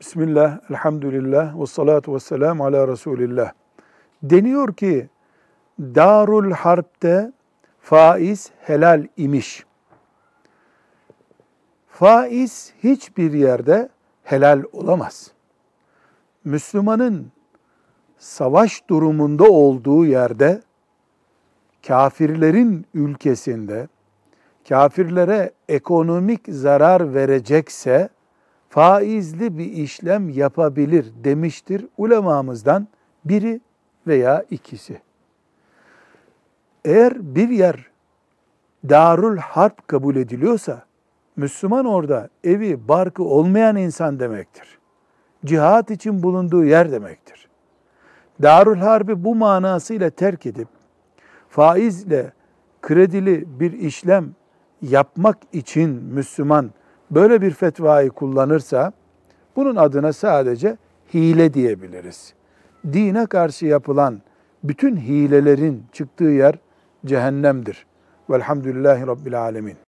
Bismillah, elhamdülillah, ve salatu ve selamu ala Resulillah. Deniyor ki, Darul Harp'te faiz helal imiş. Faiz hiçbir yerde helal olamaz. Müslümanın savaş durumunda olduğu yerde, kafirlerin ülkesinde, kafirlere ekonomik zarar verecekse, faizli bir işlem yapabilir demiştir ulemamızdan biri veya ikisi. Eğer bir yer darul harp kabul ediliyorsa, Müslüman orada evi, barkı olmayan insan demektir. Cihat için bulunduğu yer demektir. Darul harbi bu manasıyla terk edip, faizle kredili bir işlem yapmak için Müslüman böyle bir fetvayı kullanırsa bunun adına sadece hile diyebiliriz. Dine karşı yapılan bütün hilelerin çıktığı yer cehennemdir. Velhamdülillahi Rabbil Alemin.